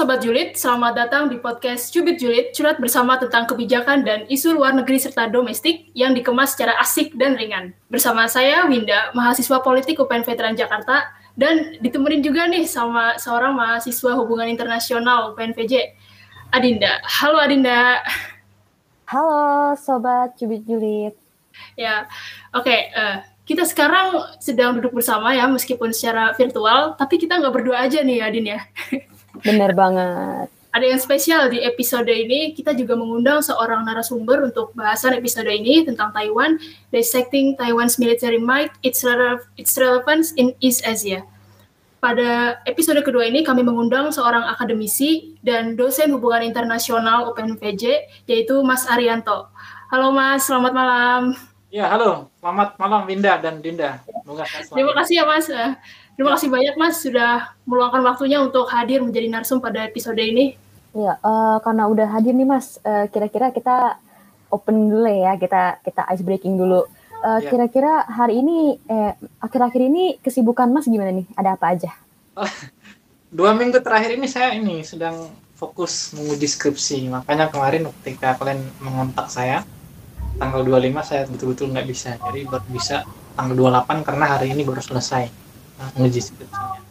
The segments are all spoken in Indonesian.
Sobat Julid, selamat datang di podcast Cubit Julid, curhat bersama tentang kebijakan dan isu luar negeri serta domestik yang dikemas secara asik dan ringan. Bersama saya, Winda, mahasiswa politik UPN Veteran Jakarta, dan ditemenin juga nih sama seorang mahasiswa hubungan internasional UPN VJ, Adinda. Halo Adinda. Halo Sobat Cubit Julid. Ya, oke. Okay, uh, eh, kita sekarang sedang duduk bersama ya, meskipun secara virtual, tapi kita nggak berdua aja nih Adin ya. Bener banget. Ada yang spesial di episode ini, kita juga mengundang seorang narasumber untuk bahasan episode ini tentang Taiwan, dissecting Taiwan's military might, its, rele its relevance in East Asia. Pada episode kedua ini kami mengundang seorang akademisi dan dosen hubungan internasional UPNPJ, yaitu Mas Arianto. Halo Mas, selamat malam. Ya, halo. Selamat malam Winda dan Dinda. Terima kasih ya Mas. Terima kasih banyak Mas sudah meluangkan waktunya untuk hadir menjadi narsum pada episode ini. Iya, uh, karena udah hadir nih Mas, uh, kira-kira kita open dulu ya, kita kita ice breaking dulu. Uh, Kira-kira hari ini, eh, akhir-akhir ini kesibukan Mas gimana nih? Ada apa aja? dua minggu terakhir ini saya ini sedang fokus menguji skripsi. Makanya kemarin ketika kalian mengontak saya, tanggal 25 saya betul-betul nggak bisa. Jadi baru bisa tanggal 28 karena hari ini baru selesai menguji skripsinya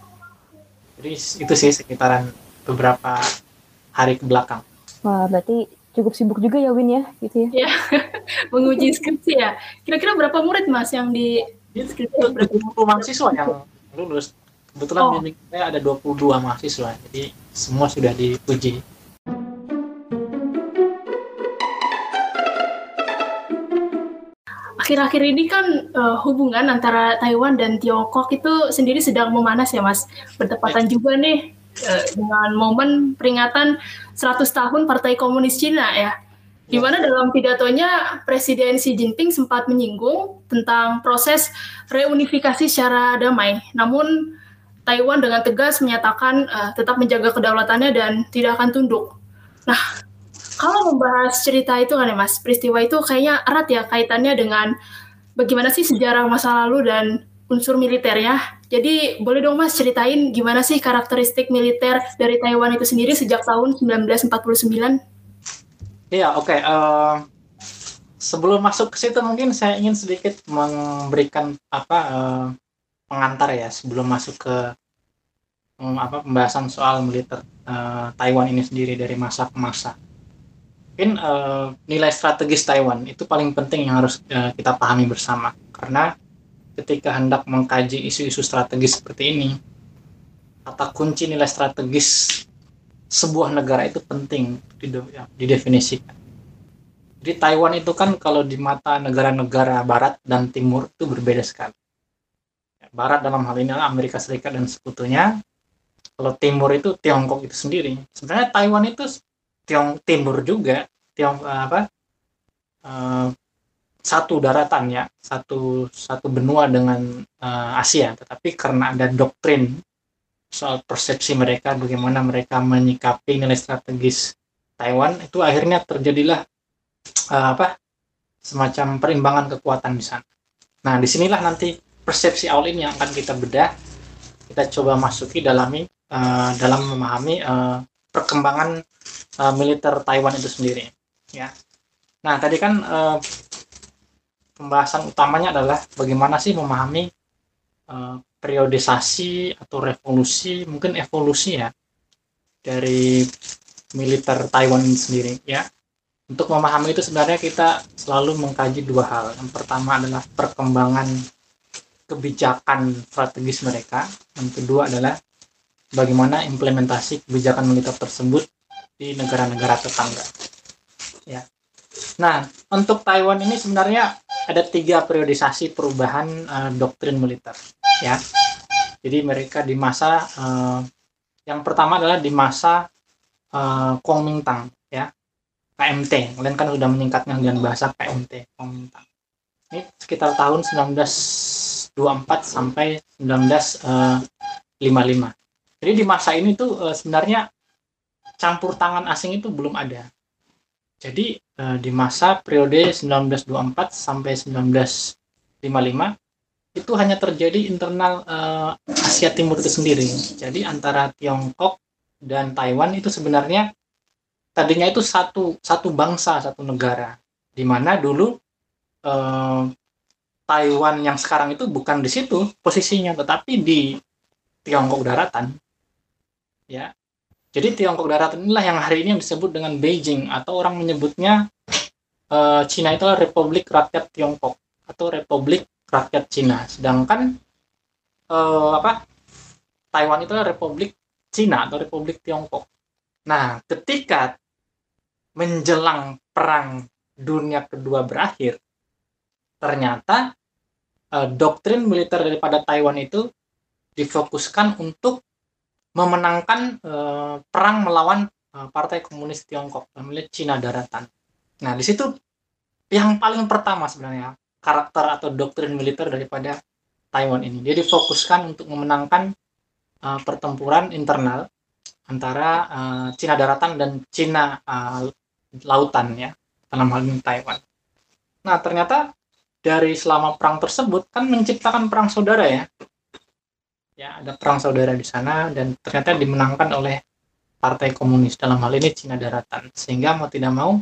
jadi itu sih sekitaran beberapa hari ke belakang. Wah berarti cukup sibuk juga ya Win ya gitu ya, ya menguji skripsi ya. Kira-kira berapa murid mas yang di skripsi? Berapa mahasiswa yang lulus? Kebetulan oh. saya ada 22 mahasiswa jadi semua sudah diuji akhir-akhir ini kan uh, hubungan antara Taiwan dan Tiongkok itu sendiri sedang memanas ya Mas. Bertepatan juga nih uh, dengan momen peringatan 100 tahun Partai Komunis Cina ya. Di mana dalam pidatonya Presiden Xi Jinping sempat menyinggung tentang proses reunifikasi secara damai. Namun Taiwan dengan tegas menyatakan uh, tetap menjaga kedaulatannya dan tidak akan tunduk. Nah, kalau membahas cerita itu kan ya Mas, peristiwa itu kayaknya erat ya kaitannya dengan bagaimana sih sejarah masa lalu dan unsur militernya. Jadi boleh dong Mas ceritain gimana sih karakteristik militer dari Taiwan itu sendiri sejak tahun 1949? Iya, oke. Okay. Uh, eh, sebelum masuk ke situ mungkin saya ingin sedikit memberikan apa uh, pengantar ya sebelum masuk ke um, apa pembahasan soal militer uh, Taiwan ini sendiri dari masa ke masa mungkin uh, nilai strategis Taiwan itu paling penting yang harus uh, kita pahami bersama. Karena ketika hendak mengkaji isu-isu strategis seperti ini kata kunci nilai strategis sebuah negara itu penting ya, didefinisikan. Jadi Taiwan itu kan kalau di mata negara-negara barat dan timur itu berbeda sekali. Ya, barat dalam hal ini Amerika Serikat dan sekutunya. Kalau timur itu Tiongkok itu sendiri. Sebenarnya Taiwan itu Tiong Timur juga Tiong eh, apa uh, satu daratan ya satu satu benua dengan uh, Asia tetapi karena ada doktrin soal persepsi mereka bagaimana mereka menyikapi nilai strategis Taiwan itu akhirnya terjadilah uh, apa semacam perimbangan kekuatan di sana. Nah di sinilah nanti persepsi awal ini yang akan kita bedah kita coba masuki dalami uh, dalam memahami uh, perkembangan uh, militer Taiwan itu sendiri ya. Nah tadi kan uh, pembahasan utamanya adalah bagaimana sih memahami uh, periodisasi atau revolusi mungkin evolusi ya dari militer Taiwan ini sendiri ya. Untuk memahami itu sebenarnya kita selalu mengkaji dua hal. Yang pertama adalah perkembangan kebijakan strategis mereka yang kedua adalah bagaimana implementasi kebijakan militer tersebut di negara-negara tetangga. Ya. Nah, untuk Taiwan ini sebenarnya ada tiga periodisasi perubahan uh, doktrin militer. Ya. Jadi mereka di masa uh, yang pertama adalah di masa uh, Kuomintang, ya. KMT. Kalian kan sudah meningkatnya dengan bahasa KMT, Kuomintang. Ini sekitar tahun 1924 sampai 1955 jadi di masa ini tuh uh, sebenarnya campur tangan asing itu belum ada. Jadi uh, di masa periode 1924 sampai 1955 itu hanya terjadi internal uh, Asia Timur itu sendiri. Jadi antara Tiongkok dan Taiwan itu sebenarnya tadinya itu satu satu bangsa satu negara di mana dulu eh, Taiwan yang sekarang itu bukan di situ posisinya tetapi di Tiongkok daratan ya. Jadi Tiongkok daratan inilah yang hari ini disebut dengan Beijing atau orang menyebutnya uh, Cina itu Republik Rakyat Tiongkok atau Republik Rakyat Cina sedangkan uh, apa Taiwan itu Republik Cina atau Republik Tiongkok. Nah ketika menjelang perang dunia kedua berakhir ternyata uh, doktrin militer daripada Taiwan itu difokuskan untuk memenangkan uh, perang melawan uh, Partai Komunis Tiongkok, namanya Cina Daratan. Nah, di situ yang paling pertama sebenarnya karakter atau doktrin militer daripada Taiwan ini. Dia difokuskan untuk memenangkan uh, pertempuran internal antara uh, Cina Daratan dan Cina uh, Lautan ya, dalam hal ini Taiwan. Nah, ternyata dari selama perang tersebut kan menciptakan perang saudara ya ya ada perang saudara di sana dan ternyata dimenangkan oleh partai komunis. Dalam hal ini Cina Daratan. Sehingga mau tidak mau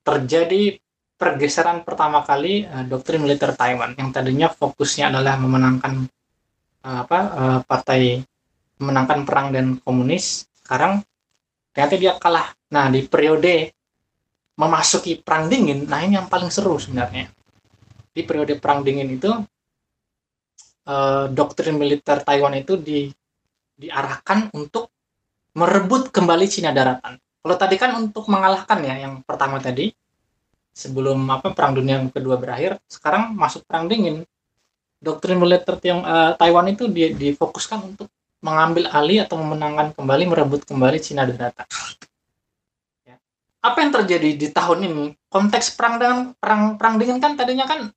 terjadi pergeseran pertama kali uh, doktrin militer Taiwan. Yang tadinya fokusnya adalah memenangkan uh, apa uh, partai memenangkan perang dan komunis sekarang ternyata dia kalah. Nah di periode memasuki perang dingin nah ini yang paling seru sebenarnya. Di periode perang dingin itu uh, doktrin militer Taiwan itu di, diarahkan untuk merebut kembali Cina daratan. Kalau tadi kan untuk mengalahkan ya yang pertama tadi sebelum apa perang dunia yang kedua berakhir, sekarang masuk perang dingin. Doktrin militer Tiong, uh, Taiwan itu di, difokuskan untuk mengambil alih atau memenangkan kembali merebut kembali Cina daratan. Ya. Apa yang terjadi di tahun ini? Konteks perang dengan perang perang dingin kan tadinya kan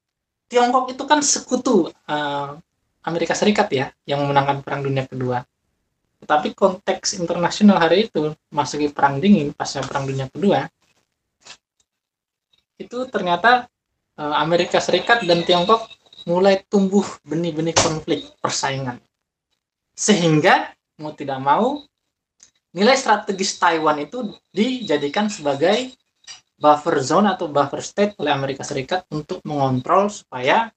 Tiongkok itu kan sekutu uh, Amerika Serikat ya yang memenangkan Perang Dunia Kedua. Tetapi konteks internasional hari itu masuki perang dingin pasca Perang Dunia Kedua itu ternyata uh, Amerika Serikat dan Tiongkok mulai tumbuh benih-benih konflik persaingan. Sehingga mau tidak mau nilai strategis Taiwan itu dijadikan sebagai buffer zone atau buffer state oleh Amerika Serikat untuk mengontrol supaya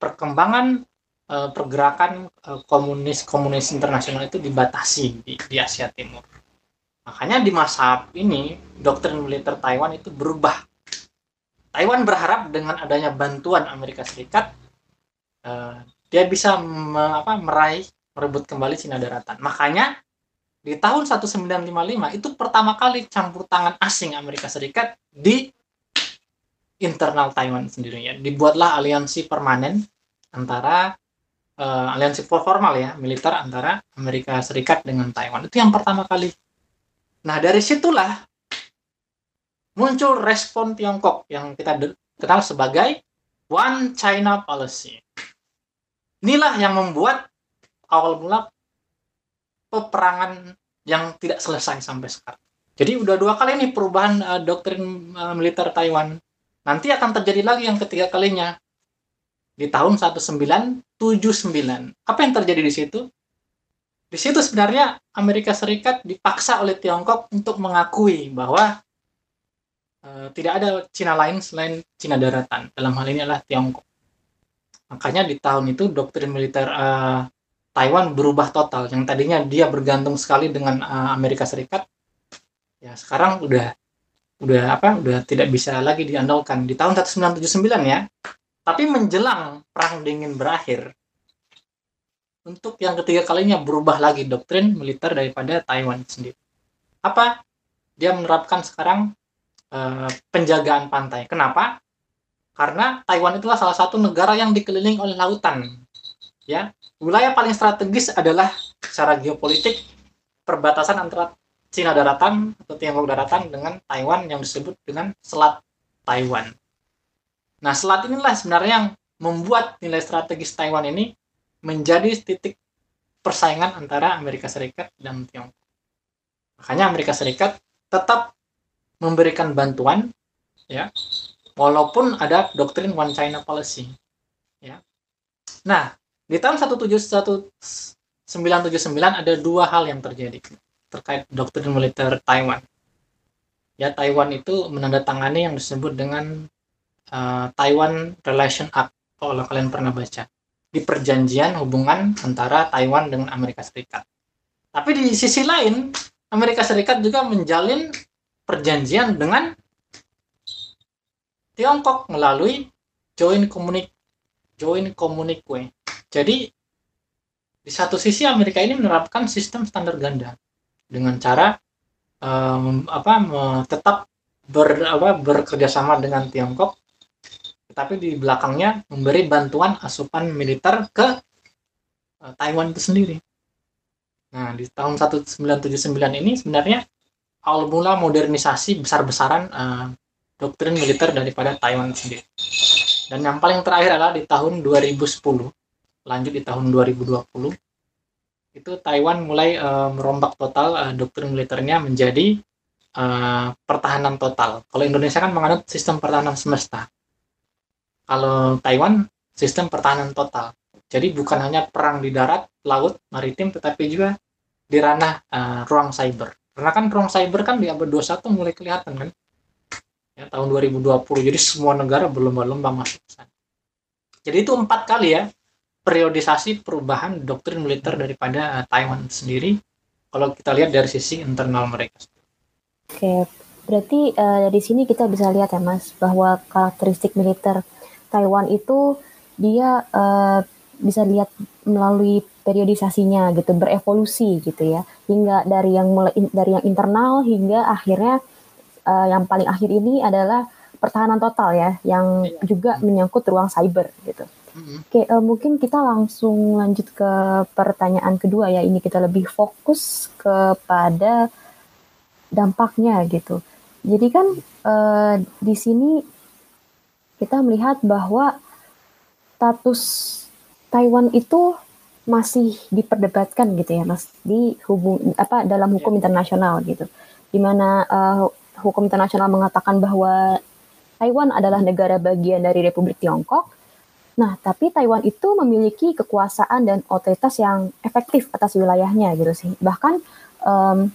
perkembangan uh, pergerakan uh, komunis komunis internasional itu dibatasi di, di Asia Timur. Makanya di masa ini doktrin militer Taiwan itu berubah. Taiwan berharap dengan adanya bantuan Amerika Serikat uh, dia bisa me, apa, meraih merebut kembali Cina daratan. Makanya di tahun 1955 itu pertama kali campur tangan asing Amerika Serikat di internal Taiwan sendirinya. Dibuatlah aliansi permanen antara uh, aliansi formal ya militer antara Amerika Serikat dengan Taiwan itu yang pertama kali. Nah dari situlah muncul respon Tiongkok yang kita kenal sebagai One China Policy. Inilah yang membuat awal mula peperangan yang tidak selesai sampai sekarang. Jadi udah dua kali nih perubahan uh, doktrin uh, militer Taiwan. Nanti akan terjadi lagi yang ketiga kalinya di tahun 1979. Apa yang terjadi di situ? Di situ sebenarnya Amerika Serikat dipaksa oleh Tiongkok untuk mengakui bahwa uh, tidak ada Cina lain selain Cina daratan. Dalam hal ini adalah Tiongkok. Makanya di tahun itu doktrin militer uh, Taiwan berubah total. Yang tadinya dia bergantung sekali dengan uh, Amerika Serikat, ya sekarang udah udah apa? Udah tidak bisa lagi diandalkan. Di tahun 1979 ya, tapi menjelang perang dingin berakhir, untuk yang ketiga kalinya berubah lagi doktrin militer daripada Taiwan sendiri. Apa? Dia menerapkan sekarang uh, penjagaan pantai. Kenapa? Karena Taiwan itulah salah satu negara yang dikelilingi oleh lautan. Ya, wilayah paling strategis adalah secara geopolitik perbatasan antara Cina daratan atau Tiongkok daratan dengan Taiwan yang disebut dengan Selat Taiwan. Nah, selat inilah sebenarnya yang membuat nilai strategis Taiwan ini menjadi titik persaingan antara Amerika Serikat dan Tiongkok. Makanya Amerika Serikat tetap memberikan bantuan ya walaupun ada doktrin one China policy ya. Nah, di tahun 1979 ada dua hal yang terjadi. terkait doktrin militer Taiwan. Ya, Taiwan itu menandatangani yang disebut dengan uh, Taiwan Relation Act, kalau kalian pernah baca, di perjanjian hubungan antara Taiwan dengan Amerika Serikat. Tapi di sisi lain, Amerika Serikat juga menjalin perjanjian dengan Tiongkok melalui Joint Communique Joint Communique. Jadi di satu sisi Amerika ini menerapkan sistem standar ganda dengan cara um, apa tetap ber, apa, bekerja sama dengan Tiongkok tetapi di belakangnya memberi bantuan asupan militer ke uh, Taiwan itu sendiri. Nah, di tahun 1979 ini sebenarnya awal mula modernisasi besar-besaran uh, doktrin militer daripada Taiwan sendiri. Dan yang paling terakhir adalah di tahun 2010, lanjut di tahun 2020, itu Taiwan mulai uh, merombak total uh, doktrin militernya menjadi uh, pertahanan total. Kalau Indonesia kan menganut sistem pertahanan semesta. Kalau Taiwan sistem pertahanan total. Jadi bukan hanya perang di darat, laut, maritim, tetapi juga di ranah uh, ruang cyber. Karena kan ruang cyber kan di abad 21 mulai kelihatan kan? Ya, tahun 2020 jadi semua negara berlomba-lomba masuk ke sana. Jadi itu empat kali ya periodisasi perubahan doktrin militer daripada uh, Taiwan sendiri. Kalau kita lihat dari sisi internal mereka. Oke. Berarti uh, dari sini kita bisa lihat ya mas bahwa karakteristik militer Taiwan itu dia uh, bisa lihat melalui periodisasinya gitu berevolusi gitu ya hingga dari yang mulai dari yang internal hingga akhirnya uh, yang paling akhir ini adalah pertahanan total ya, yang iya. juga menyangkut ruang cyber gitu. Mm-hmm. Oke, uh, mungkin kita langsung lanjut ke pertanyaan kedua ya. Ini kita lebih fokus kepada dampaknya gitu. Jadi kan uh, di sini kita melihat bahwa status Taiwan itu masih diperdebatkan gitu ya, Mas, di hubung apa dalam hukum iya. internasional gitu. Di mana uh, hukum internasional mengatakan bahwa Taiwan adalah negara bagian dari Republik Tiongkok. Nah, tapi Taiwan itu memiliki kekuasaan dan otoritas yang efektif atas wilayahnya gitu sih. Bahkan um,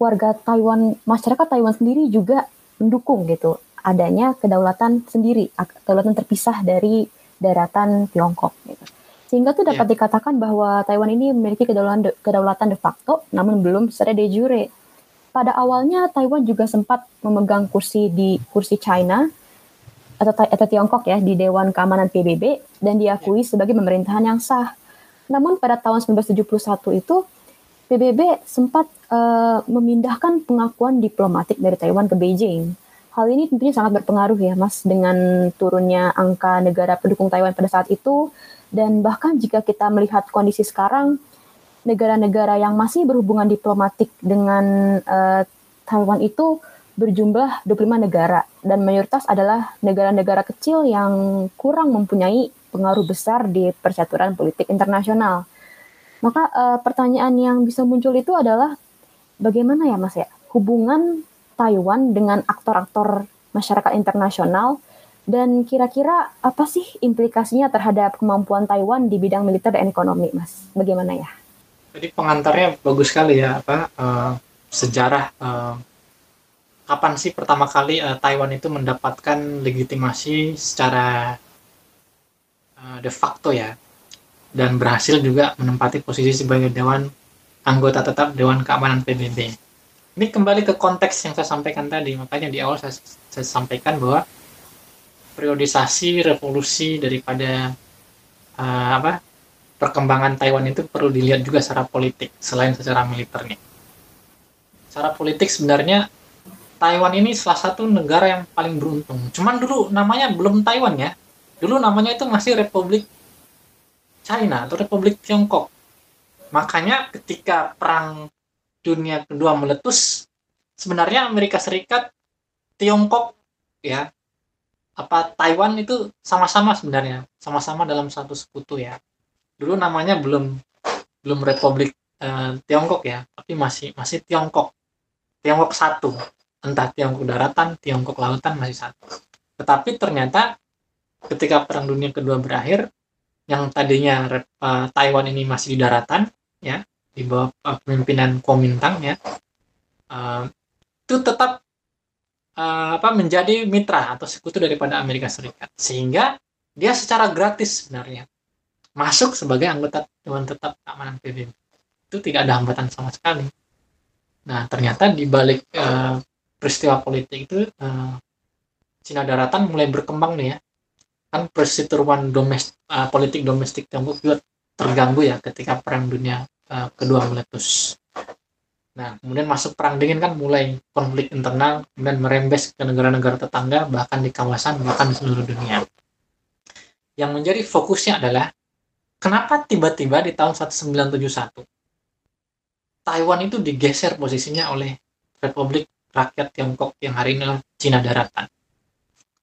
warga Taiwan, masyarakat Taiwan sendiri juga mendukung gitu adanya kedaulatan sendiri, kedaulatan terpisah dari daratan Tiongkok gitu. Sehingga tuh dapat yeah. dikatakan bahwa Taiwan ini memiliki kedaulatan de, kedaulatan de facto namun belum secara de jure pada awalnya Taiwan juga sempat memegang kursi di kursi China atau, atau Tiongkok ya di Dewan Keamanan PBB dan diakui sebagai pemerintahan yang sah. Namun pada tahun 1971 itu PBB sempat uh, memindahkan pengakuan diplomatik dari Taiwan ke Beijing. Hal ini tentunya sangat berpengaruh ya Mas dengan turunnya angka negara pendukung Taiwan pada saat itu dan bahkan jika kita melihat kondisi sekarang negara-negara yang masih berhubungan diplomatik dengan uh, Taiwan itu berjumlah 25 negara dan mayoritas adalah negara-negara kecil yang kurang mempunyai pengaruh besar di percaturan politik internasional. Maka uh, pertanyaan yang bisa muncul itu adalah bagaimana ya Mas ya hubungan Taiwan dengan aktor-aktor masyarakat internasional dan kira-kira apa sih implikasinya terhadap kemampuan Taiwan di bidang militer dan ekonomi, Mas? Bagaimana ya? Jadi pengantarnya bagus sekali ya apa uh, sejarah uh, kapan sih pertama kali uh, Taiwan itu mendapatkan legitimasi secara uh, de facto ya dan berhasil juga menempati posisi sebagai dewan anggota tetap Dewan Keamanan PBB. Ini kembali ke konteks yang saya sampaikan tadi, makanya di awal saya, saya sampaikan bahwa periodisasi revolusi daripada uh, apa perkembangan Taiwan itu perlu dilihat juga secara politik selain secara militer nih. Secara politik sebenarnya Taiwan ini salah satu negara yang paling beruntung. Cuman dulu namanya belum Taiwan ya. Dulu namanya itu masih Republik China atau Republik Tiongkok. Makanya ketika perang dunia kedua meletus, sebenarnya Amerika Serikat, Tiongkok ya, apa Taiwan itu sama-sama sebenarnya, sama-sama dalam satu sekutu ya dulu namanya belum belum Republik uh, Tiongkok ya, tapi masih masih Tiongkok. Tiongkok satu, entah Tiongkok daratan, Tiongkok lautan masih satu. Tetapi ternyata ketika Perang Dunia Kedua berakhir, yang tadinya uh, Taiwan ini masih di daratan, ya, di bawah uh, pemimpinan Kuomintang ya uh, itu tetap uh, apa menjadi mitra atau sekutu daripada Amerika Serikat. Sehingga dia secara gratis sebenarnya masuk sebagai anggota Dewan Tetap Keamanan PBB itu tidak ada hambatan sama sekali. Nah ternyata di balik uh, peristiwa politik itu uh, Cina daratan mulai berkembang nih ya. Kan perseteruan domestik uh, politik domestik Tiongkok juga terganggu ya ketika perang dunia uh, kedua meletus Nah, kemudian masuk perang dingin kan mulai konflik internal, kemudian merembes ke negara-negara tetangga, bahkan di kawasan, bahkan di seluruh dunia. Yang menjadi fokusnya adalah, kenapa tiba-tiba di tahun 1971, Taiwan itu digeser posisinya oleh Republik Rakyat Tiongkok yang hari ini Cina Daratan.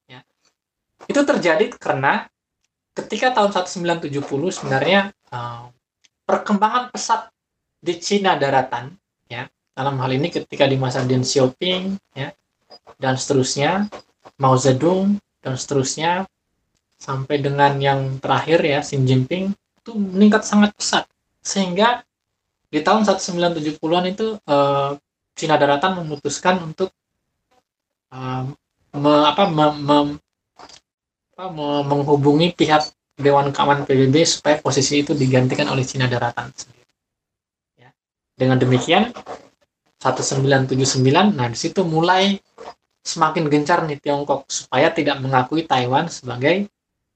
Ya. Itu terjadi karena ketika tahun 1970 sebenarnya uh, perkembangan pesat di Cina Daratan ya. Dalam hal ini ketika di masa Deng Xiaoping ya dan seterusnya Mao Zedong dan seterusnya sampai dengan yang terakhir ya Xi Jinping itu meningkat sangat pesat. Sehingga di tahun 1970-an itu uh, Cina Daratan memutuskan untuk uh, me, apa, me, me, apa, me, menghubungi pihak Dewan Keamanan PBB supaya posisi itu digantikan oleh Cina Daratan sendiri. Dengan demikian 1979 nah di situ mulai semakin gencar nih Tiongkok supaya tidak mengakui Taiwan sebagai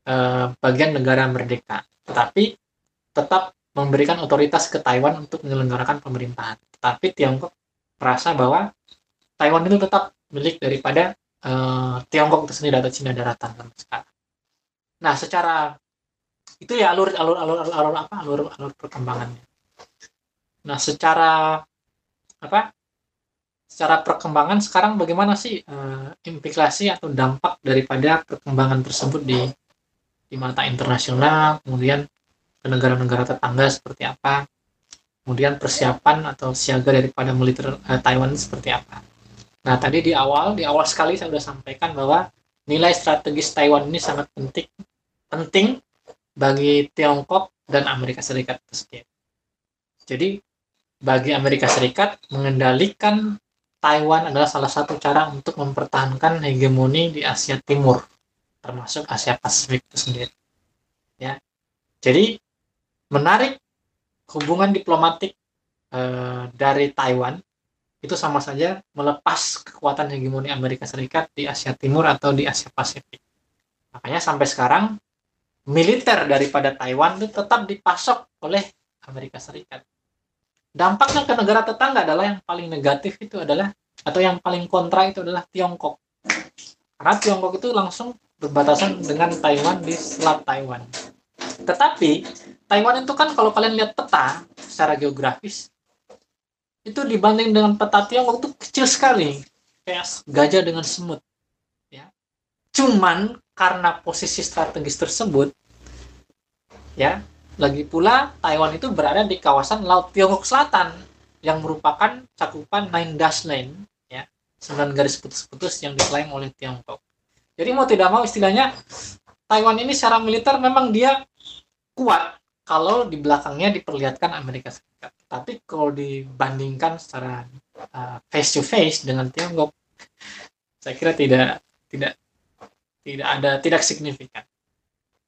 uh, bagian negara merdeka, tetapi tetap memberikan otoritas ke Taiwan untuk menyelenggarakan pemerintahan. Tapi Tiongkok merasa bahwa Taiwan itu tetap milik daripada uh, Tiongkok itu sendiri atau Cina daratan sekarang. Nah, secara itu ya alur alur alur alur, apa alur alur perkembangannya. Nah, secara apa? Secara perkembangan sekarang bagaimana sih uh, implikasi atau dampak daripada perkembangan tersebut di di mata internasional, kemudian ke negara-negara tetangga seperti apa, kemudian persiapan atau siaga daripada militer uh, Taiwan seperti apa. Nah, tadi di awal, di awal sekali saya sudah sampaikan bahwa nilai strategis Taiwan ini sangat penting, penting bagi Tiongkok dan Amerika Serikat itu Jadi bagi Amerika Serikat mengendalikan Taiwan adalah salah satu cara untuk mempertahankan hegemoni di Asia Timur termasuk Asia Pasifik itu sendiri. Ya. Jadi menarik hubungan diplomatik eh, dari Taiwan itu sama saja melepas kekuatan hegemoni Amerika Serikat di Asia Timur atau di Asia Pasifik. Makanya sampai sekarang militer daripada Taiwan itu tetap dipasok oleh Amerika Serikat. Dampaknya ke negara tetangga adalah yang paling negatif itu adalah atau yang paling kontra itu adalah Tiongkok. Karena Tiongkok itu langsung berbatasan dengan Taiwan di Selat Taiwan. Tetapi Taiwan itu kan kalau kalian lihat peta secara geografis itu dibanding dengan peta Tiongkok itu kecil sekali. Kayak gajah dengan semut ya. Cuman karena posisi strategis tersebut ya lagi pula, Taiwan itu berada di kawasan Laut Tiongkok Selatan yang merupakan cakupan Nine Dash Line, ya, sembilan garis putus-putus yang diklaim oleh Tiongkok. Jadi mau tidak mau istilahnya Taiwan ini secara militer memang dia kuat kalau di belakangnya diperlihatkan Amerika Serikat. Tapi kalau dibandingkan secara uh, face to face dengan Tiongkok, saya kira tidak tidak tidak ada tidak signifikan.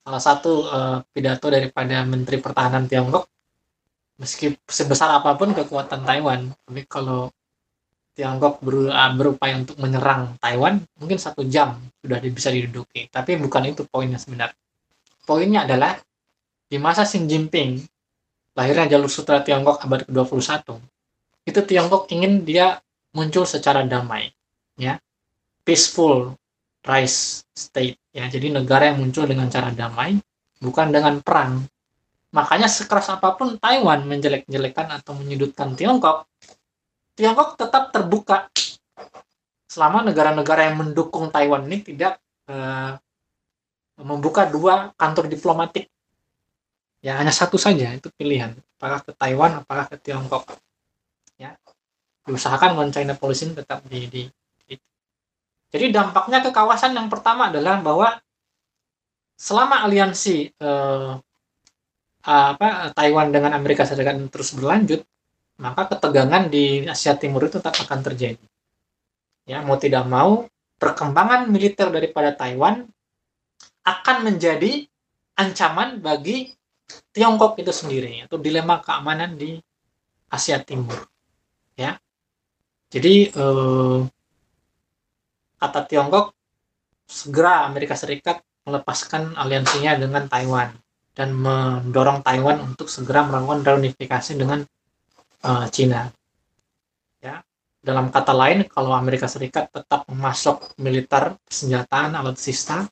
Salah satu uh, pidato daripada Menteri Pertahanan Tiongkok meski sebesar apa pun kekuatan Taiwan tapi kalau Tiongkok uh, berupaya untuk menyerang Taiwan mungkin satu jam sudah bisa diduduki. Tapi bukan itu poinnya sebenarnya. Poinnya adalah di masa Xi Jinping lahirnya jalur sutra Tiongkok abad ke-21 itu Tiongkok ingin dia muncul secara damai ya. Peaceful rise state ya. Jadi negara yang muncul dengan cara damai bukan dengan perang. Makanya sekeras apa pun Taiwan menjelek-jelekan atau menyudutkan Tiongkok Tiongkok tetap terbuka. Selama negara-negara yang mendukung Taiwan ini tidak uh, membuka dua kantor diplomatik. Ya hanya satu saja itu pilihan. Apakah ke Taiwan apakah ke Tiongkok. Ya. Diusahakan one China policy tetap di, di jadi dampaknya ke kawasan yang pertama adalah bahwa selama aliansi eh, apa Taiwan dengan Amerika Serikat terus berlanjut, maka ketegangan di Asia Timur itu tetap akan terjadi. Ya, mau tidak mau, perkembangan militer daripada Taiwan akan menjadi ancaman bagi Tiongkok itu sendiri, atau dilema keamanan di Asia Timur. Ya, jadi eh, kata Tiongkok segera Amerika Serikat melepaskan aliansinya dengan Taiwan dan mendorong Taiwan untuk segera melakukan reunifikasi dengan uh, Cina. Ya, dalam kata lain, kalau Amerika Serikat tetap memasok militer senjataan alutsista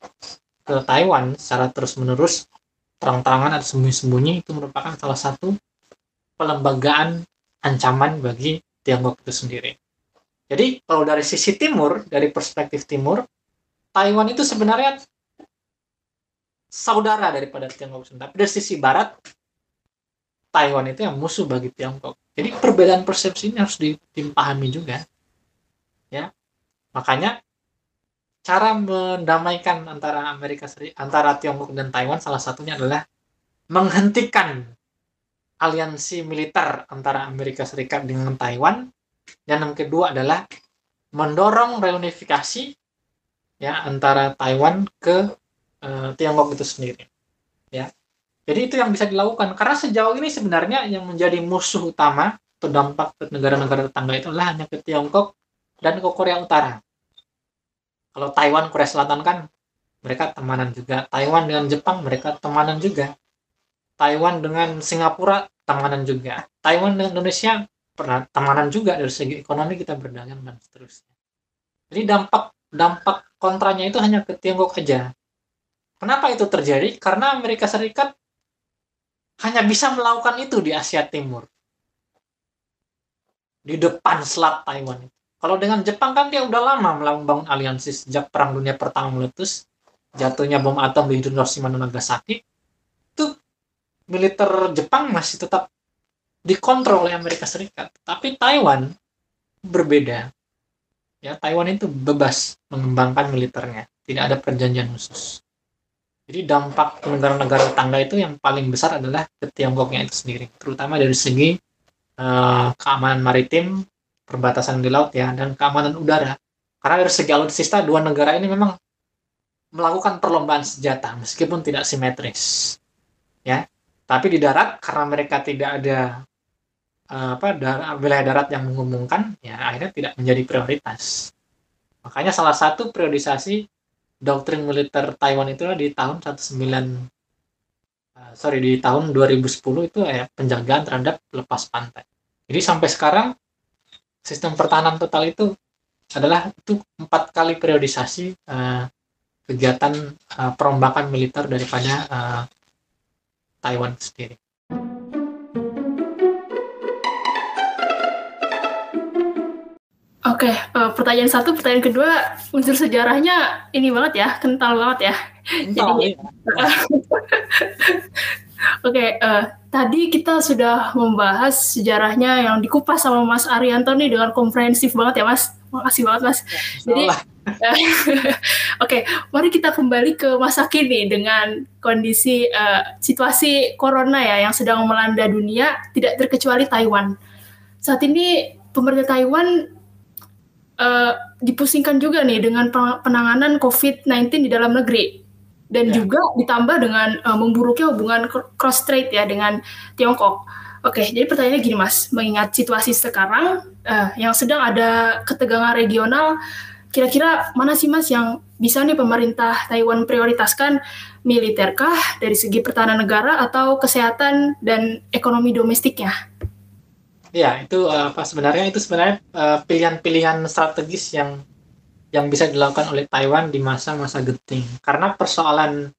ke Taiwan secara terus-menerus, terang-terangan atau sembunyi-sembunyi itu merupakan salah satu pelembagaan ancaman bagi Tiongkok itu sendiri. Jadi kalau dari sisi timur, dari perspektif timur, Taiwan itu sebenarnya saudara daripada Tiongkok Tapi dari sisi barat, Taiwan itu yang musuh bagi Tiongkok. Jadi perbedaan persepsi ini harus dipahami juga. Ya. Makanya cara mendamaikan antara Amerika Serikat antara Tiongkok dan Taiwan salah satunya adalah menghentikan aliansi militer antara Amerika Serikat dengan Taiwan dan yang kedua adalah mendorong reunifikasi ya antara Taiwan ke uh, Tiongkok itu sendiri ya jadi itu yang bisa dilakukan karena sejauh ini sebenarnya yang menjadi musuh utama atau dampak ke negara-negara tetangga itu adalah hanya ke Tiongkok dan ke Korea Utara. Kalau Taiwan, Korea Selatan kan mereka temanan juga. Taiwan dengan Jepang mereka temanan juga. Taiwan dengan Singapura temanan juga. Taiwan dengan Indonesia pernah temanan juga dari segi ekonomi kita berdagang dan seterusnya. Jadi dampak dampak kontranya itu hanya ke Tiongkok aja. Kenapa itu terjadi? Karena Amerika Serikat hanya bisa melakukan itu di Asia Timur. Di depan selat Taiwan. Kalau dengan Jepang kan dia udah lama membangun aliansi sejak Perang Dunia Pertama meletus, jatuhnya bom atom di Hiroshima dan Nagasaki. Itu militer Jepang masih tetap dikontrol oleh Amerika Serikat. Tapi Taiwan berbeda. Ya, Taiwan itu bebas mengembangkan militernya, tidak ada perjanjian khusus. Jadi dampak negara-negara tetangga itu yang paling besar adalah ke Tiongkoknya itu sendiri, terutama dari segi uh, keamanan maritim, perbatasan di laut ya, dan keamanan udara. Karena dari segi alutsista dua negara ini memang melakukan perlombaan senjata meskipun tidak simetris, ya. Tapi di darat karena mereka tidak ada apa dar wilayah darat yang mengumumkan, ya akhirnya tidak menjadi prioritas. Makanya salah satu priorisasi doktrin militer Taiwan itu di tahun 19 uh, eh, sorry di tahun 2010 itu ya penjagaan terhadap lepas pantai. Jadi sampai sekarang sistem pertahanan total itu adalah itu empat kali periodisasi uh, kegiatan uh, perombakan militer daripada uh, Taiwan sendiri. Oke, uh, pertanyaan satu, pertanyaan kedua, unsur sejarahnya ini banget ya, kental banget ya. Jadi, uh, Oke, okay, uh, eh, tadi kita sudah membahas sejarahnya yang dikupas sama Mas Arianto nih dengan komprehensif banget ya, Mas. Makasih banget, Mas. Ya, Jadi, uh, Oke, okay, mari kita kembali ke masa kini dengan kondisi uh, situasi corona ya yang sedang melanda dunia, tidak terkecuali Taiwan. Saat ini pemerintah Taiwan uh, dipusingkan juga nih dengan penanganan COVID-19 di dalam negeri dan ya. juga ditambah dengan uh, memburuknya hubungan cross trade ya dengan Tiongkok. Oke, jadi pertanyaannya gini Mas, mengingat situasi sekarang uh, yang sedang ada ketegangan regional, kira-kira mana sih Mas yang bisa nih pemerintah Taiwan prioritaskan militerkah dari segi pertahanan negara atau kesehatan dan ekonomi domestiknya? Ya, itu uh, apa sebenarnya itu sebenarnya uh, pilihan-pilihan strategis yang yang bisa dilakukan oleh Taiwan di masa-masa genting. Karena persoalan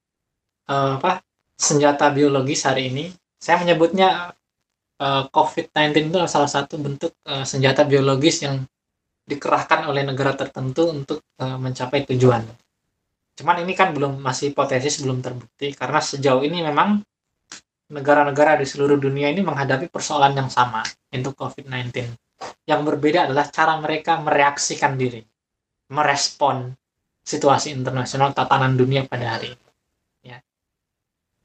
uh, apa senjata biologis hari ini, saya menyebutnya uh, COVID-19 itu salah satu bentuk uh, senjata biologis yang dikerahkan oleh negara tertentu untuk uh, mencapai tujuan. Cuman ini kan belum masih hipotesis belum terbukti karena sejauh ini memang negara-negara di seluruh dunia ini menghadapi persoalan yang sama untuk COVID-19. Yang berbeda adalah cara mereka mereaksikan diri, merespon situasi internasional tatanan dunia pada hari ini. Ya.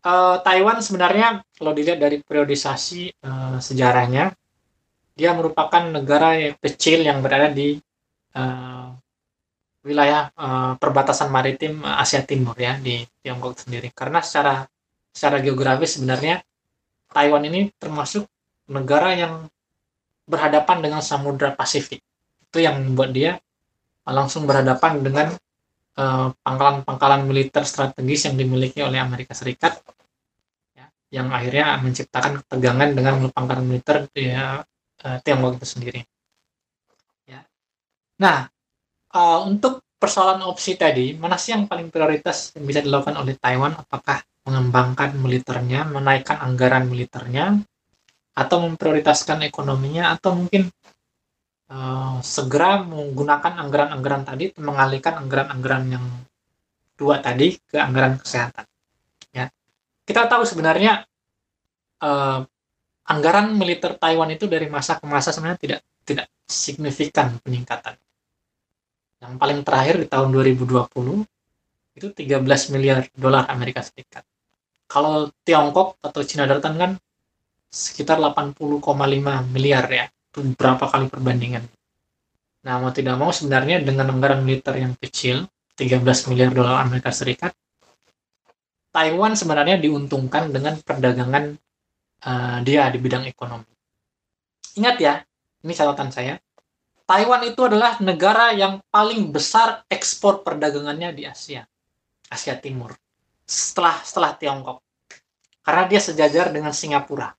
Uh, Taiwan sebenarnya kalau dilihat dari periodisasi uh, sejarahnya, dia merupakan negara yang kecil yang berada di uh, wilayah uh, perbatasan maritim Asia Timur ya di Tiongkok sendiri. Karena secara secara geografis sebenarnya Taiwan ini termasuk negara yang berhadapan dengan Samudra Pasifik. Itu yang membuat dia langsung berhadapan dengan pangkalan-pangkalan uh, militer strategis yang dimiliki oleh Amerika Serikat ya, yang akhirnya menciptakan ketegangan dengan pangkalan militer ya, uh, Tiongkok itu sendiri. Ya. Nah, uh, untuk persoalan opsi tadi, mana sih yang paling prioritas yang bisa dilakukan oleh Taiwan? Apakah mengembangkan militernya, menaikkan anggaran militernya, atau memprioritaskan ekonominya, atau mungkin uh, segera menggunakan anggaran-anggaran tadi, mengalihkan anggaran-anggaran yang dua tadi ke anggaran kesehatan. Ya, kita tahu sebenarnya uh, anggaran militer Taiwan itu dari masa ke masa sebenarnya tidak tidak signifikan peningkatan. Yang paling terakhir di tahun 2020 itu 13 miliar dolar Amerika Serikat. Kalau Tiongkok atau Cina Daratan kan sekitar 80,5 miliar ya. Berapa kali perbandingan. Nah, mau tidak mau sebenarnya dengan anggaran militer yang kecil, 13 miliar dolar Amerika Serikat, Taiwan sebenarnya diuntungkan dengan perdagangan uh, dia di bidang ekonomi. Ingat ya, ini catatan saya. Taiwan itu adalah negara yang paling besar ekspor perdagangannya di Asia, Asia Timur, setelah setelah Tiongkok, karena dia sejajar dengan Singapura.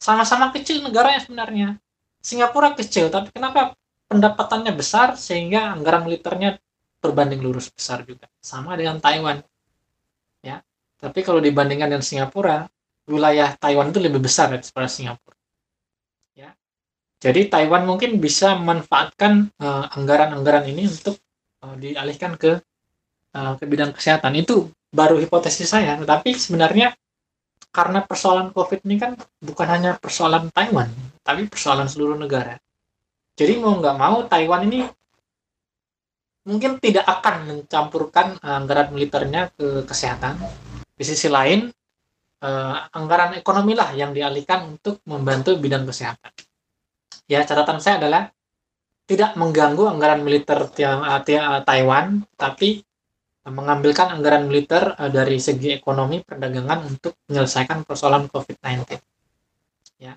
Sama-sama kecil negaranya sebenarnya. Singapura kecil, tapi kenapa pendapatannya besar sehingga anggaran militernya berbanding lurus besar juga. Sama dengan Taiwan. Ya. Tapi kalau dibandingkan dengan Singapura, wilayah Taiwan itu lebih besar daripada Singapura. Ya. Jadi Taiwan mungkin bisa memanfaatkan uh, anggaran-anggaran ini untuk uh, dialihkan ke uh, ke bidang kesehatan. Itu baru hipotesis saya, tetapi sebenarnya karena persoalan COVID ini kan bukan hanya persoalan Taiwan, tapi persoalan seluruh negara. Jadi mau nggak mau Taiwan ini mungkin tidak akan mencampurkan anggaran militernya ke kesehatan. Di sisi lain, uh, anggaran ekonomi lah yang dialihkan untuk membantu bidang kesehatan. Ya, catatan saya adalah tidak mengganggu anggaran militer tiang, uh, Taiwan, tapi mengambilkan anggaran militer uh, dari segi ekonomi perdagangan untuk menyelesaikan persoalan COVID-19. Ya.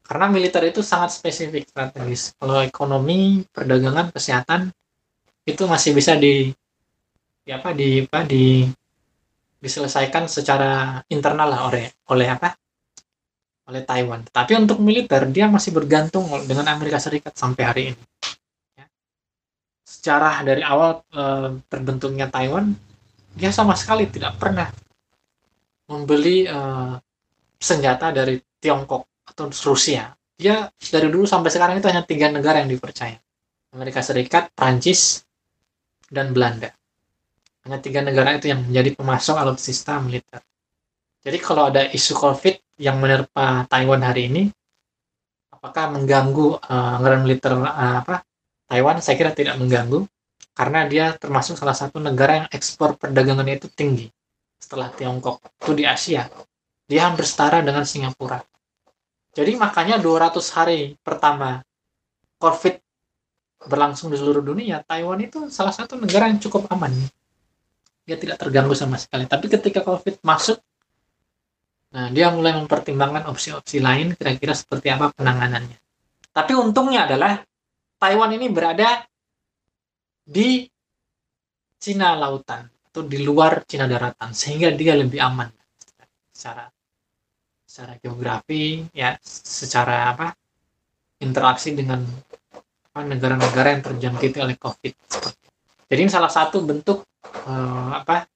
Karena militer itu sangat spesifik strategis. Kalau ekonomi, perdagangan, kesehatan itu masih bisa di, di apa di apa di diselesaikan secara internal lah oleh oleh apa oleh Taiwan. Tapi untuk militer dia masih bergantung dengan Amerika Serikat sampai hari ini. Sejarah dari awal e, terbentuknya Taiwan dia sama sekali tidak pernah membeli e, senjata dari Tiongkok atau Rusia. Dia dari dulu sampai sekarang itu hanya tiga negara yang dipercaya. Amerika Serikat, Prancis, dan Belanda. Hanya tiga negara itu yang menjadi pemasok alutsista militer. Jadi kalau ada isu COVID yang menerpa Taiwan hari ini, apakah mengganggu uh, anggaran militer uh, apa Taiwan? Saya kira tidak mengganggu karena dia termasuk salah satu negara yang ekspor perdagangannya itu tinggi setelah Tiongkok itu di Asia. Dia hampir setara dengan Singapura. Jadi makanya 200 hari pertama COVID berlangsung di seluruh dunia, Taiwan itu salah satu negara yang cukup aman dia tidak terganggu sama sekali tapi ketika covid masuk nah dia mulai mempertimbangkan opsi-opsi lain kira-kira seperti apa penanganannya tapi untungnya adalah Taiwan ini berada di Cina lautan atau di luar Cina daratan sehingga dia lebih aman secara secara geografi ya secara apa interaksi dengan negara-negara yang terjangkiti oleh COVID jadi ini salah satu bentuk uh, apa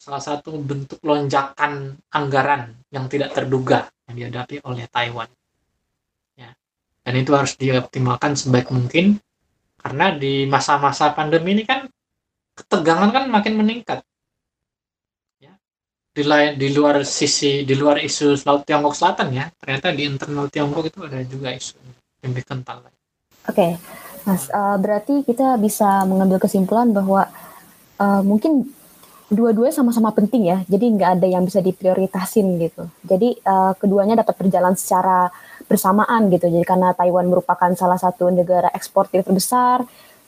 salah satu bentuk lonjakan anggaran yang tidak terduga yang dihadapi oleh Taiwan. Dan itu harus dioptimalkan sebaik mungkin karena di masa-masa pandemi ini kan ketegangan kan makin meningkat. Ya. Di di luar sisi di luar isu Laut Tiongkok Selatan ya, ternyata di internal Tiongkok itu ada juga isu yang lebih kental. Oke, okay. Mas, uh, berarti kita bisa mengambil kesimpulan bahwa uh, mungkin dua-duanya sama-sama penting ya. Jadi nggak ada yang bisa diprioritasin gitu. Jadi uh, keduanya dapat berjalan secara bersamaan gitu. Jadi karena Taiwan merupakan salah satu negara eksportir terbesar,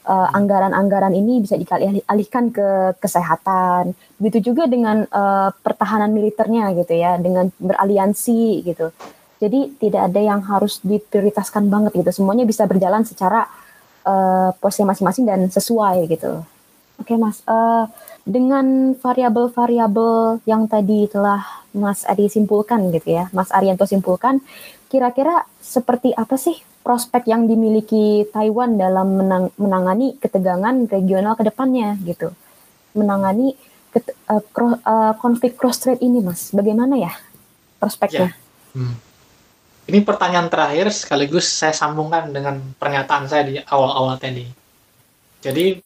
uh, anggaran-anggaran ini bisa dialihkan ke kesehatan. Begitu juga dengan uh, pertahanan militernya gitu ya, dengan beraliansi gitu. Jadi tidak ada yang harus diprioritaskan banget gitu. Semuanya bisa berjalan secara uh, posisi masing-masing dan sesuai gitu. Oke okay, Mas, uh, dengan variabel-variabel yang tadi telah Mas Ari simpulkan gitu ya, Mas Arianto simpulkan, kira-kira seperti apa sih prospek yang dimiliki Taiwan dalam menang, menangani ketegangan regional ke depannya gitu, menangani uh, uh, konflik cross strait ini, Mas, bagaimana ya prospeknya? Ya. Hmm. Ini pertanyaan terakhir sekaligus saya sambungkan dengan pernyataan saya di awal-awal tadi. Jadi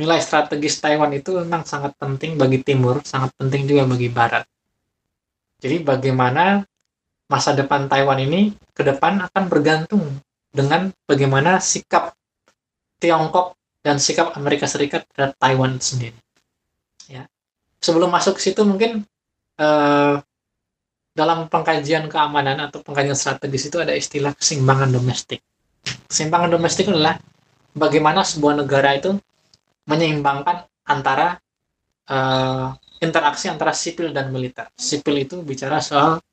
nilai strategis Taiwan itu memang sangat penting bagi Timur, sangat penting juga bagi Barat. Jadi bagaimana masa depan Taiwan ini ke depan akan bergantung dengan bagaimana sikap Tiongkok dan sikap Amerika Serikat terhadap Taiwan sendiri. Ya. Sebelum masuk ke situ mungkin eh, dalam pengkajian keamanan atau pengkajian strategis itu ada istilah keseimbangan domestik. Keseimbangan domestik adalah bagaimana sebuah negara itu menyeimbangkan antara uh, interaksi antara sipil dan militer. Sipil itu bicara soal eh,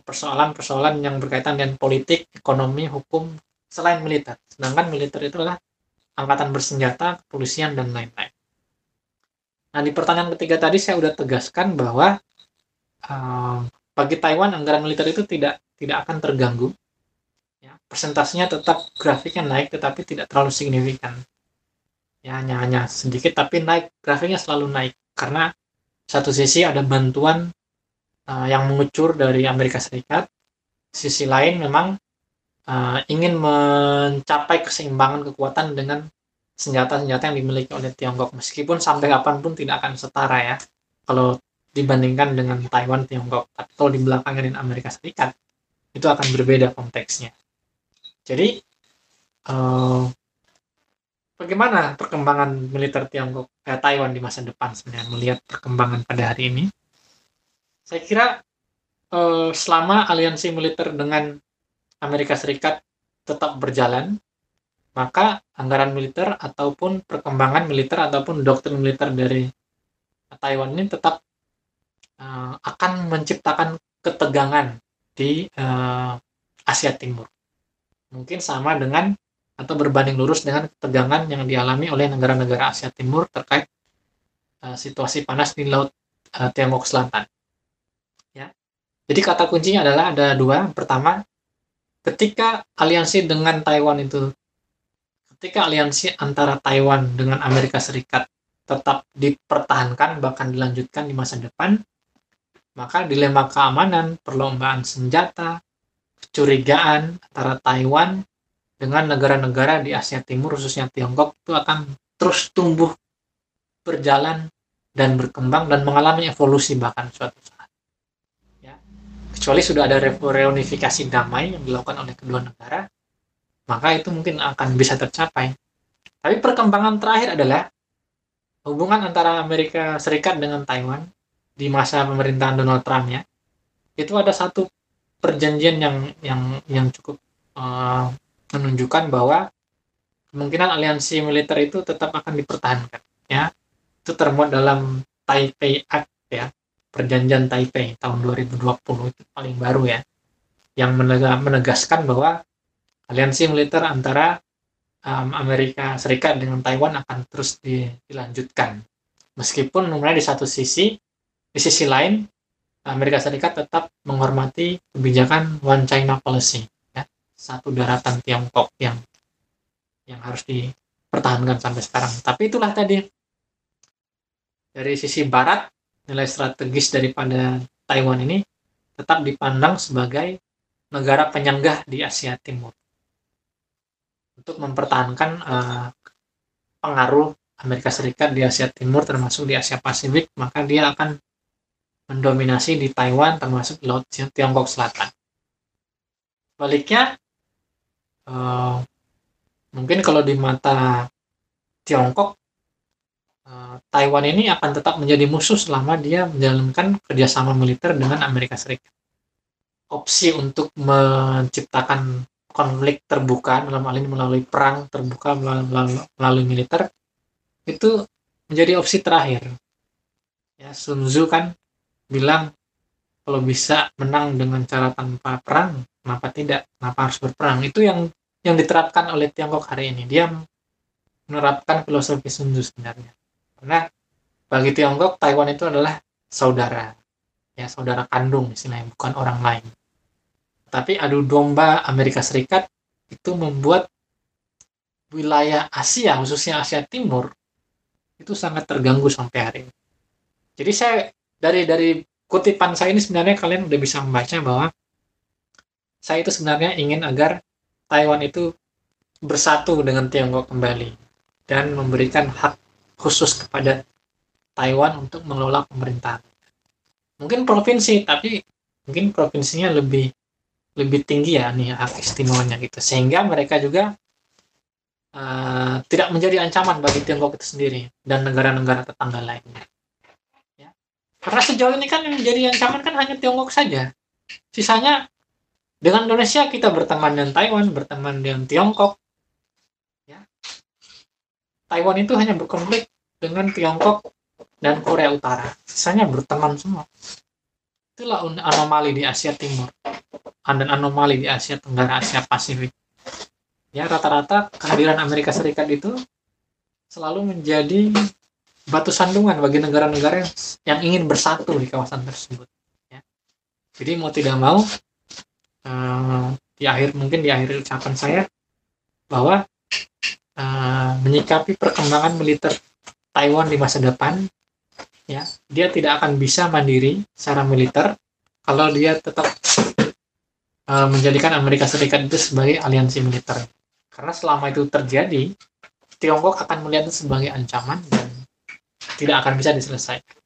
persoalan-persoalan uh, yang berkaitan dengan politik, ekonomi, hukum selain militer. Sedangkan militer itu adalah angkatan bersenjata, kepolisian dan lain-lain. Nah di pertanyaan ketiga tadi saya sudah tegaskan bahwa uh, bagi Taiwan anggaran militer itu tidak tidak akan terganggu. Ya, persentasenya tetap grafiknya naik tetapi tidak terlalu signifikan ya hanya hanya sedikit tapi naik grafiknya selalu naik karena satu sisi ada bantuan uh, yang mengucur dari Amerika Serikat. Sisi lain memang uh, ingin mencapai keseimbangan kekuatan dengan senjata-senjata yang dimiliki oleh Tiongkok. Meskipun sampai kapan pun tidak akan setara ya kalau dibandingkan dengan Taiwan Tiongkok kalau di belakangnya Amerika Serikat itu akan berbeda konteksnya. Jadi uh, bagaimana perkembangan militer Tiongkok eh, Taiwan di masa depan sebenarnya melihat perkembangan pada hari ini saya kira eh, selama aliansi militer dengan Amerika Serikat tetap berjalan maka anggaran militer ataupun perkembangan militer ataupun doktrin militer dari Taiwan ini tetap uh, akan menciptakan ketegangan di uh, Asia Timur. Mungkin sama dengan atau berbanding lurus dengan ketegangan yang dialami oleh negara-negara Asia Timur terkait uh, situasi panas di Laut uh, Tiongkok Selatan. Jadi kata kuncinya adalah ada dua. Pertama, ketika aliansi dengan Taiwan itu ketika aliansi antara Taiwan dengan Amerika Serikat tetap dipertahankan bahkan dilanjutkan di masa depan, maka dilema keamanan, perlombaan senjata, kecurigaan antara Taiwan dengan negara-negara di Asia Timur khususnya Tiongkok itu akan terus tumbuh berjalan dan berkembang dan mengalami evolusi bahkan suatu saat kecuali sudah ada reunifikasi damai yang dilakukan oleh kedua negara maka itu mungkin akan bisa tercapai. Tapi perkembangan terakhir adalah hubungan antara Amerika Serikat dengan Taiwan di masa pemerintahan Donald Trump ya. Itu ada satu perjanjian yang yang yang cukup uh, menunjukkan bahwa kemungkinan aliansi militer itu tetap akan dipertahankan ya. Itu termuat dalam Taipei Act ya perjanjian Taipei tahun 2020 itu paling baru ya yang menegaskan bahwa aliansi militer antara um, Amerika Serikat dengan Taiwan akan terus dilanjutkan meskipun kemudian di satu sisi di sisi lain Amerika Serikat tetap menghormati kebijakan One China Policy satu daratan Tiongkok yang yang harus dipertahankan sampai sekarang. Tapi itulah tadi dari sisi barat nilai strategis daripada Taiwan ini tetap dipandang sebagai negara penyanggah di Asia Timur untuk mempertahankan uh, pengaruh Amerika Serikat di Asia Timur termasuk di Asia Pasifik maka dia akan mendominasi di Taiwan termasuk Laut Tiongkok Selatan. Baliknya uh, mungkin kalau di mata Tiongkok Taiwan ini akan tetap menjadi musuh selama dia menjalankan kerjasama militer dengan Amerika Serikat. opsi untuk menciptakan konflik terbuka dalam hal ini melalui perang terbuka melalui, melalui militer itu menjadi opsi terakhir. Ya, Sun Tzu kan bilang kalau bisa menang dengan cara tanpa perang, kenapa tidak? Kenapa harus berperang? Itu yang yang diterapkan oleh Tiongkok hari ini. Dia menerapkan filosofi Sun Tzu sebenarnya. Karena bagi Tiongkok Taiwan itu adalah saudara, ya saudara kandung istilahnya, bukan orang lain. Tapi adu domba Amerika Serikat itu membuat wilayah Asia, khususnya Asia Timur, itu sangat terganggu sampai hari ini. Jadi saya dari dari kutipan saya ini sebenarnya kalian udah bisa membaca bahwa saya itu sebenarnya ingin agar Taiwan itu bersatu dengan Tiongkok kembali dan memberikan hak khusus kepada Taiwan untuk mengelola pemerintahan. Mungkin provinsi, tapi mungkin provinsinya lebih lebih tinggi ya nih hak istimewanya gitu, sehingga mereka juga uh, tidak menjadi ancaman bagi Tiongkok itu sendiri dan negara-negara tetangga lainnya. Ya. Karena sejauh ini kan yang menjadi ancaman kan hanya Tiongkok saja. Sisanya dengan Indonesia kita berteman dengan Taiwan, berteman dengan Tiongkok. Taiwan itu hanya berkonflik dengan Tiongkok dan Korea Utara. Sisanya berteman semua. Itulah anomali di Asia Timur dan anomali di Asia Tenggara, Asia Pasifik ya rata-rata kehadiran Amerika Serikat itu selalu menjadi batu sandungan bagi negara-negara yang, yang ingin bersatu di kawasan tersebut ya. jadi mau tidak mau uh, di akhir mungkin di akhir ucapan saya bahwa uh, menyikapi perkembangan militer Taiwan di masa depan ya dia tidak akan bisa mandiri secara militer kalau dia tetap uh, menjadikan Amerika Serikat itu sebagai aliansi militer karena selama itu terjadi, Tiongkok akan melihat itu sebagai ancaman dan tidak akan bisa diselesaikan.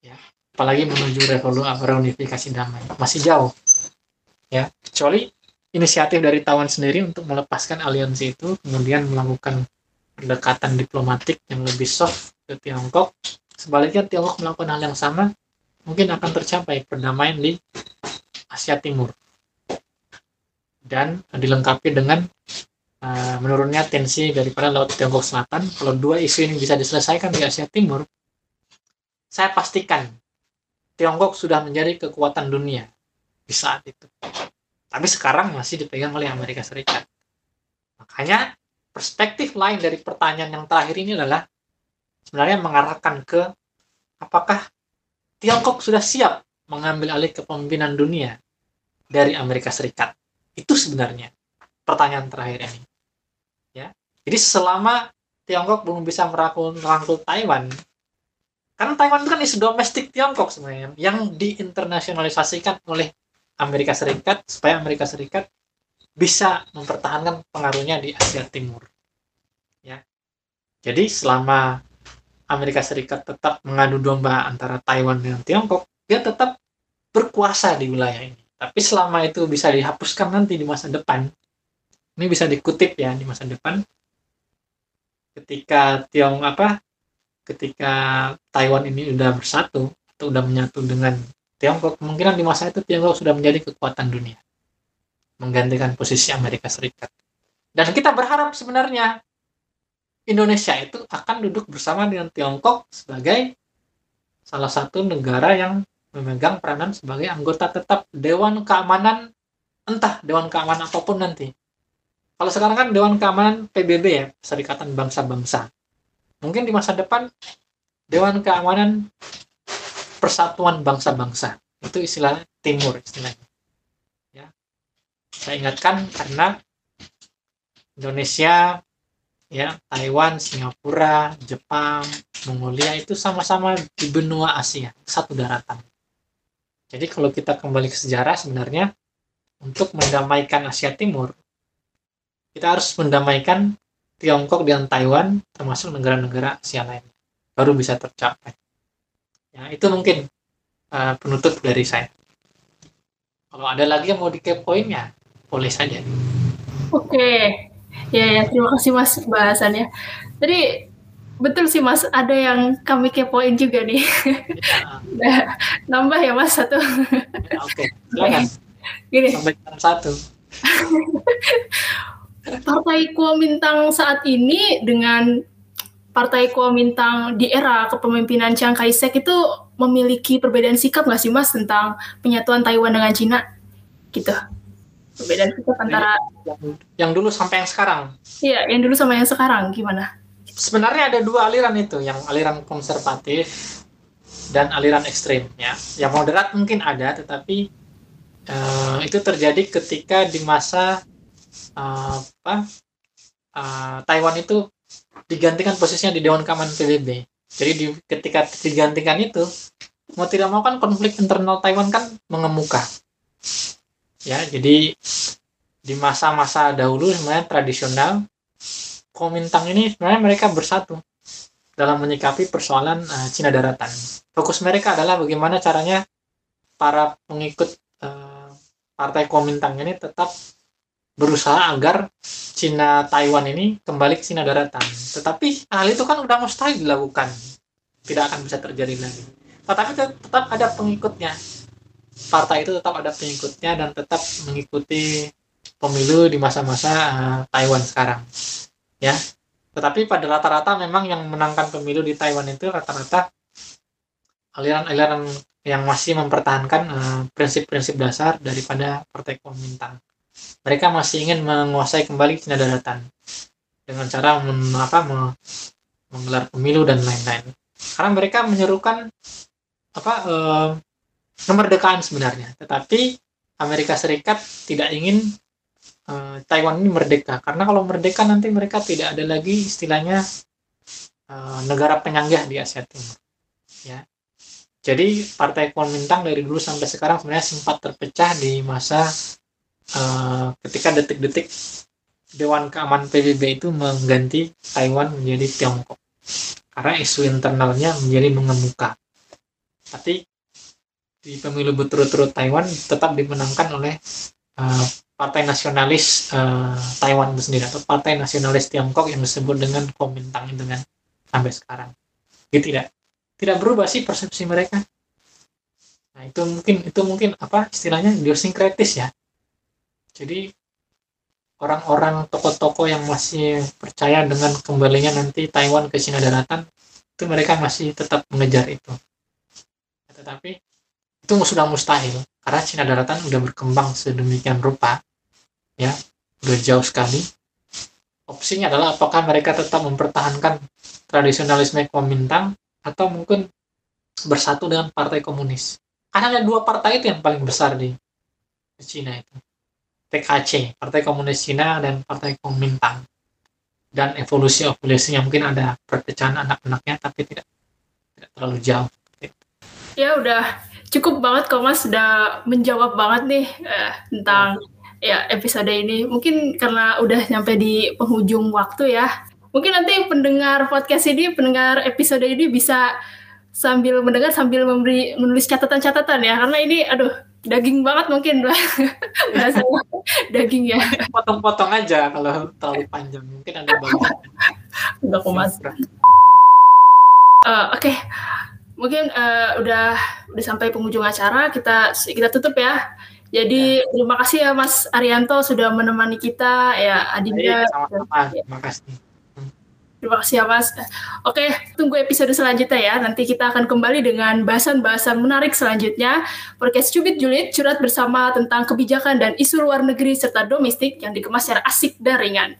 Ya. Apalagi menuju revolusi reunifikasi damai. Masih jauh. Ya, kecuali inisiatif dari Taiwan sendiri untuk melepaskan aliansi itu, kemudian melakukan pendekatan diplomatik yang lebih soft ke Tiongkok. Sebaliknya Tiongkok melakukan hal yang sama, mungkin akan tercapai perdamaian di Asia Timur. Dan dilengkapi dengan uh, menurunnya tensi daripada Laut Tiongkok Selatan, kalau dua isu ini bisa diselesaikan di Asia Timur, saya pastikan Tiongkok sudah menjadi kekuatan dunia di saat itu. Tapi sekarang masih dipegang oleh Amerika Serikat. Makanya perspektif lain dari pertanyaan yang terakhir ini adalah sebenarnya mengarahkan ke apakah Tiongkok sudah siap mengambil alih kepemimpinan dunia dari Amerika Serikat. Itu sebenarnya pertanyaan terakhir ini. Jadi selama Tiongkok belum bisa merangkul, merangkul Taiwan, karena Taiwan itu kan isu domestik Tiongkok sebenarnya yang diinternasionalisasikan oleh Amerika Serikat supaya Amerika Serikat bisa mempertahankan pengaruhnya di Asia Timur. Ya. Jadi selama Amerika Serikat tetap mengadu domba antara Taiwan dengan Tiongkok, dia tetap berkuasa di wilayah ini. Tapi selama itu bisa dihapuskan nanti di masa depan, ini bisa dikutip ya di masa depan, ketika Tiong apa ketika Taiwan ini sudah bersatu atau sudah menyatu dengan Tiongkok kemungkinan di masa itu Tiongkok sudah menjadi kekuatan dunia. Menggantikan posisi Amerika Serikat. Dan kita berharap sebenarnya Indonesia itu akan duduk bersama dengan Tiongkok sebagai salah satu negara yang memegang peranan sebagai anggota tetap Dewan Keamanan entah Dewan Keamanan apa pun nanti. Kalau sekarang kan Dewan Keamanan PBB ya, Serikatan Bangsa-Bangsa. Mungkin di masa depan Dewan Keamanan Persatuan Bangsa-Bangsa. Itu istilah timur istilahnya. Ya. Saya ingatkan karena Indonesia, ya, Taiwan, Singapura, Jepang, Mongolia itu sama-sama di benua Asia, satu daratan. Jadi kalau kita kembali ke sejarah sebenarnya untuk mendamaikan Asia Timur kita harus mendamaikan Tiongkok dan Taiwan termasuk negara-negara Asia lain baru bisa tercapai ya itu mungkin uh, penutup dari saya kalau ada lagi yang mau dikepoin ya boleh saja oke ya, ya terima kasih mas bahasannya tadi betul sih mas ada yang kami kepoin juga nih ya. nambah ya mas satu ya, oke okay. Gini. Sampai satu. Partai Kuomintang saat ini dengan Partai Kuomintang di era kepemimpinan Chiang Kai-shek itu memiliki perbedaan sikap nggak sih Mas tentang penyatuan Taiwan dengan Cina? Gitu. Perbedaan sikap antara yang, yang dulu sampai yang sekarang. Iya, yang dulu sama yang sekarang gimana? Sebenarnya ada dua aliran itu, yang aliran konservatif dan aliran ekstrim ya. Yang moderat mungkin ada, tetapi uh, itu terjadi ketika di masa uh, apa uh, Taiwan itu digantikan posisinya di Dewan Keamanan PBB. Jadi di, ketika digantikan itu mau tidak mau kan konflik internal Taiwan kan mengemuka. Ya, jadi di masa-masa dahulu sebenarnya tradisional Komintang ini sebenarnya mereka bersatu dalam menyikapi persoalan uh, Cina daratan. Fokus mereka adalah bagaimana caranya para pengikut uh, partai Komintang ini tetap berusaha agar Cina Taiwan ini kembali ke Cina daratan. Tetapi hal itu kan udah mustahil dilakukan. Tidak akan bisa terjadi lagi. Tetapi tetap ada pengikutnya. Partai itu tetap ada pengikutnya dan tetap mengikuti pemilu di masa-masa uh, Taiwan sekarang. Ya. Tetapi pada rata-rata memang yang menangkan pemilu di Taiwan itu rata-rata aliran-aliran yang masih mempertahankan eh, prinsip-prinsip uh, dasar daripada Partai Kuomintang mereka masih ingin menguasai kembali Cina daratan dengan cara men, apa, menggelar pemilu dan lain-lain. Karena mereka menyerukan apa eh, kemerdekaan sebenarnya, tetapi Amerika Serikat tidak ingin eh, Taiwan ini merdeka karena kalau merdeka nanti mereka tidak ada lagi istilahnya eh, negara penyanggah di Asia Timur. Ya. Jadi Partai Kuomintang dari dulu sampai sekarang sebenarnya sempat terpecah di masa uh, ketika detik-detik Dewan Keamanan PBB itu mengganti Taiwan menjadi Tiongkok karena isu internalnya menjadi mengemuka. Tapi di pemilu berturut-turut Taiwan tetap dimenangkan oleh uh, Partai Nasionalis uh, Taiwan itu sendiri atau Partai Nasionalis Tiongkok yang disebut dengan Kuomintang dengan sampai sekarang. Gitu tidak tidak berubah sih persepsi mereka. Nah, itu mungkin itu mungkin apa istilahnya idiosinkretis ya jadi orang-orang tokoh-tokoh yang masih percaya dengan kembalinya nanti Taiwan ke Cina daratan itu mereka masih tetap mengejar itu. Tetapi itu sudah mustahil karena Cina daratan sudah berkembang sedemikian rupa ya sudah jauh sekali. Opsinya adalah apakah mereka tetap mempertahankan tradisionalisme Kuomintang atau mungkin bersatu dengan partai komunis. Karena ada dua partai itu yang paling besar di Cina itu PKC, Partai Komunis Cina dan Partai Kuomintang. Dan evolusi-evolusinya mungkin ada perpecahan anak-anaknya tapi tidak tidak terlalu jauh. Ya udah cukup banget kok Mas sudah menjawab banget nih eh, tentang ya episode ini. Mungkin karena udah nyampe di penghujung waktu ya. Mungkin nanti pendengar podcast ini, pendengar episode ini bisa sambil mendengar sambil memberi menulis catatan-catatan ya karena ini aduh daging banget mungkin bahasa daging ya. Potong-potong aja kalau terlalu panjang. Mungkin ada bagian udah mas uh, oke. Okay. mungkin uh, udah udah sampai penghujung acara. Kita kita tutup ya. Jadi ya. terima kasih ya Mas Arianto sudah menemani kita. Ya Adinda. Sama-sama. Terima kasih Terima kasih ya Mas. Oke, tunggu episode selanjutnya ya. Nanti kita akan kembali dengan bahasan-bahasan menarik selanjutnya. Podcast Cubit Julid curhat bersama tentang kebijakan dan isu luar negeri serta domestik yang dikemas secara asik dan ringan.